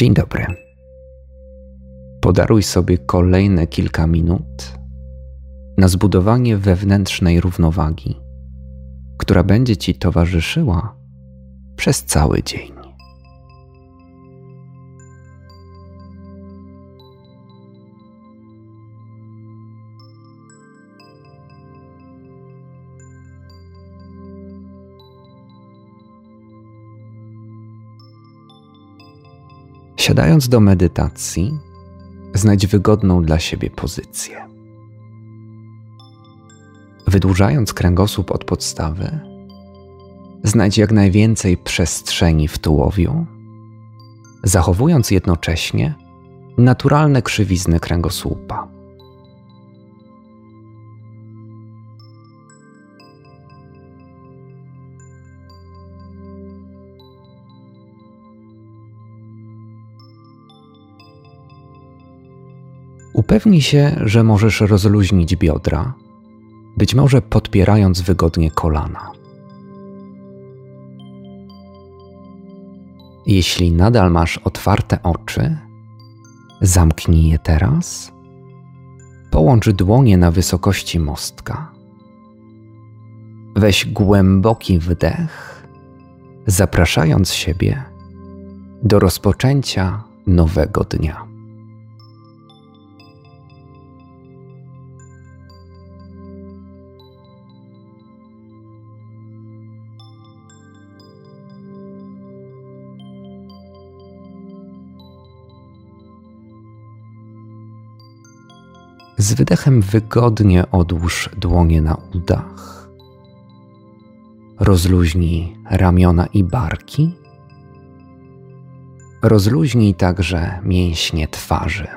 Dzień dobry. Podaruj sobie kolejne kilka minut na zbudowanie wewnętrznej równowagi, która będzie ci towarzyszyła przez cały dzień. Siadając do medytacji, znajdź wygodną dla siebie pozycję. Wydłużając kręgosłup od podstawy, znajdź jak najwięcej przestrzeni w tułowiu, zachowując jednocześnie naturalne krzywizny kręgosłupa. Upewnij się, że możesz rozluźnić biodra, być może podpierając wygodnie kolana. Jeśli nadal masz otwarte oczy, zamknij je teraz. Połącz dłonie na wysokości mostka. Weź głęboki wdech, zapraszając siebie do rozpoczęcia nowego dnia. Z wydechem wygodnie odłóż dłonie na udach. Rozluźnij ramiona i barki. Rozluźnij także mięśnie twarzy.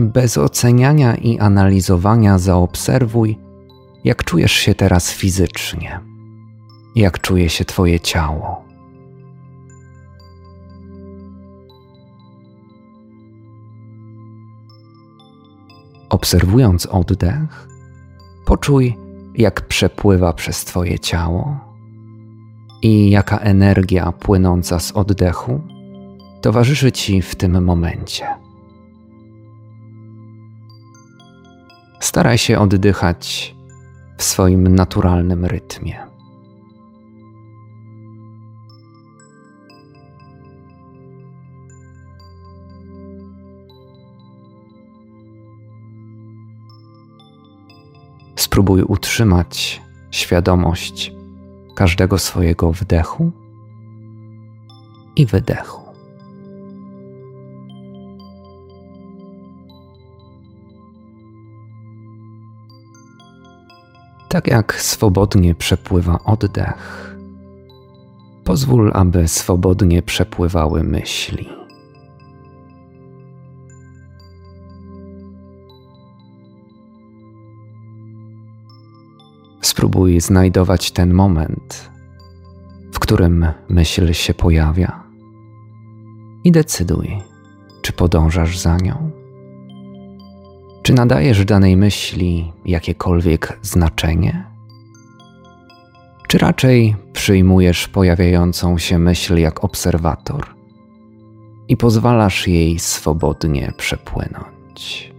Bez oceniania i analizowania zaobserwuj, jak czujesz się teraz fizycznie, jak czuje się Twoje ciało. Obserwując oddech, poczuj, jak przepływa przez Twoje ciało i jaka energia płynąca z oddechu towarzyszy Ci w tym momencie. Staraj się oddychać w swoim naturalnym rytmie. Spróbuj utrzymać świadomość każdego swojego wdechu i wydechu. Tak jak swobodnie przepływa oddech, pozwól, aby swobodnie przepływały myśli. Spróbuj znajdować ten moment, w którym myśl się pojawia i decyduj, czy podążasz za nią czy nadajesz danej myśli jakiekolwiek znaczenie? Czy raczej przyjmujesz pojawiającą się myśl jak obserwator i pozwalasz jej swobodnie przepłynąć?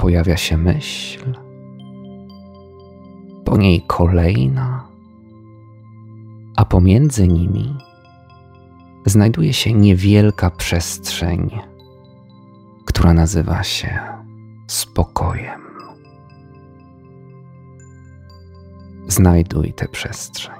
Pojawia się myśl, po niej kolejna, a pomiędzy nimi znajduje się niewielka przestrzeń, która nazywa się spokojem. Znajduj tę przestrzeń.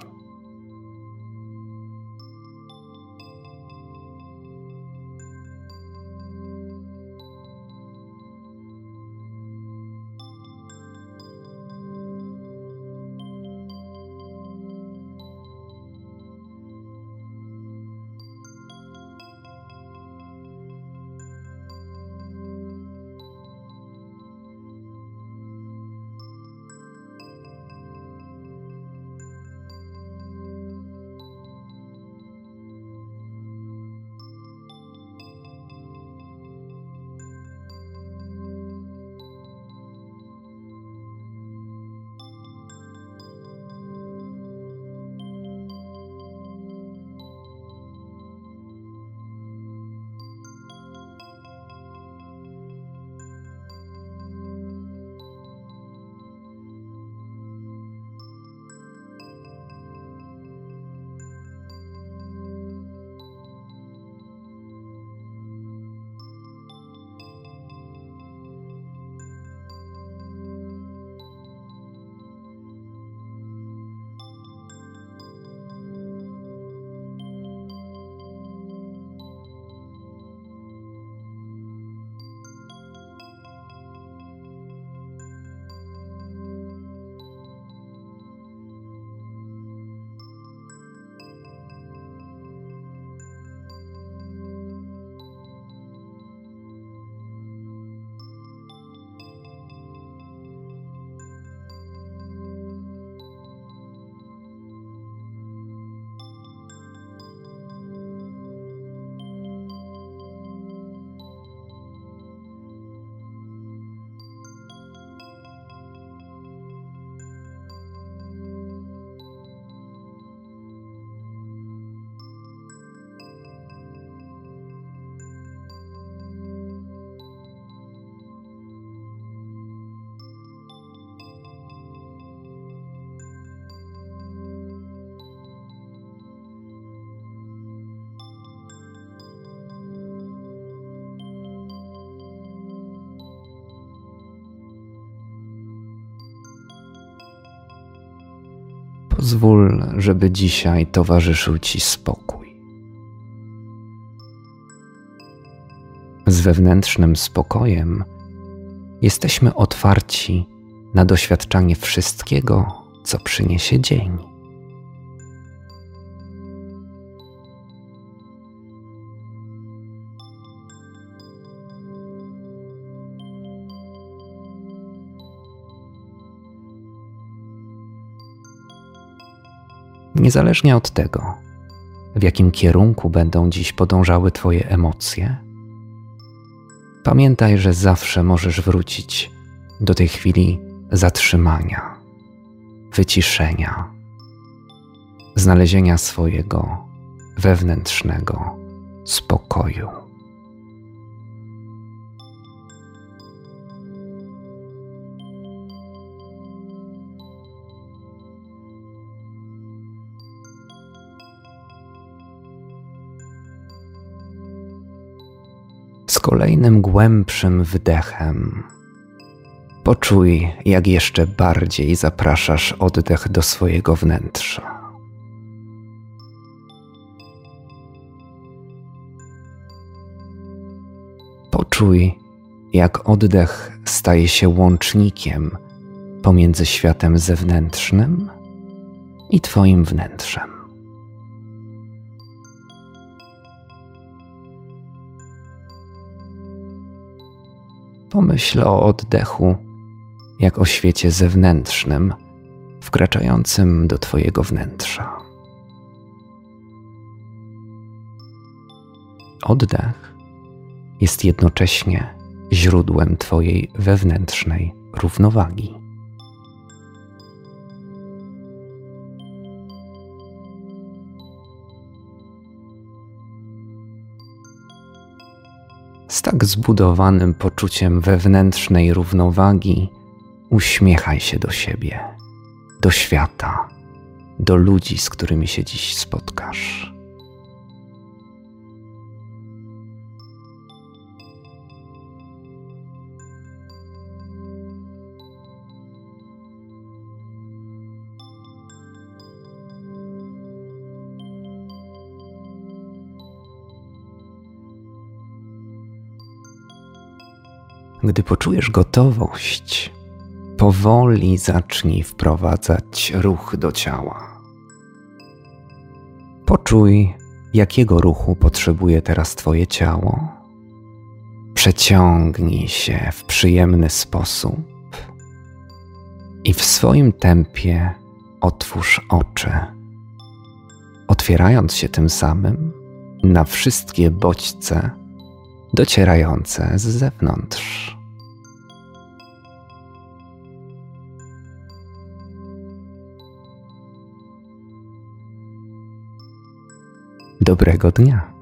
Pozwól, żeby dzisiaj towarzyszył Ci spokój. Z wewnętrznym spokojem jesteśmy otwarci na doświadczanie wszystkiego, co przyniesie dzień. Niezależnie od tego, w jakim kierunku będą dziś podążały Twoje emocje, pamiętaj, że zawsze możesz wrócić do tej chwili zatrzymania, wyciszenia, znalezienia swojego wewnętrznego spokoju. Z kolejnym głębszym wdechem poczuj, jak jeszcze bardziej zapraszasz oddech do swojego wnętrza. Poczuj, jak oddech staje się łącznikiem pomiędzy światem zewnętrznym i Twoim wnętrzem. Pomyśl o oddechu jak o świecie zewnętrznym, wkraczającym do Twojego wnętrza. Oddech jest jednocześnie źródłem Twojej wewnętrznej równowagi. Tak zbudowanym poczuciem wewnętrznej równowagi uśmiechaj się do siebie, do świata, do ludzi, z którymi się dziś spotkasz. Gdy poczujesz gotowość, powoli zacznij wprowadzać ruch do ciała. Poczuj, jakiego ruchu potrzebuje teraz Twoje ciało. Przeciągnij się w przyjemny sposób i w swoim tempie otwórz oczy, otwierając się tym samym na wszystkie bodźce docierające z zewnątrz. Dobrego dnia.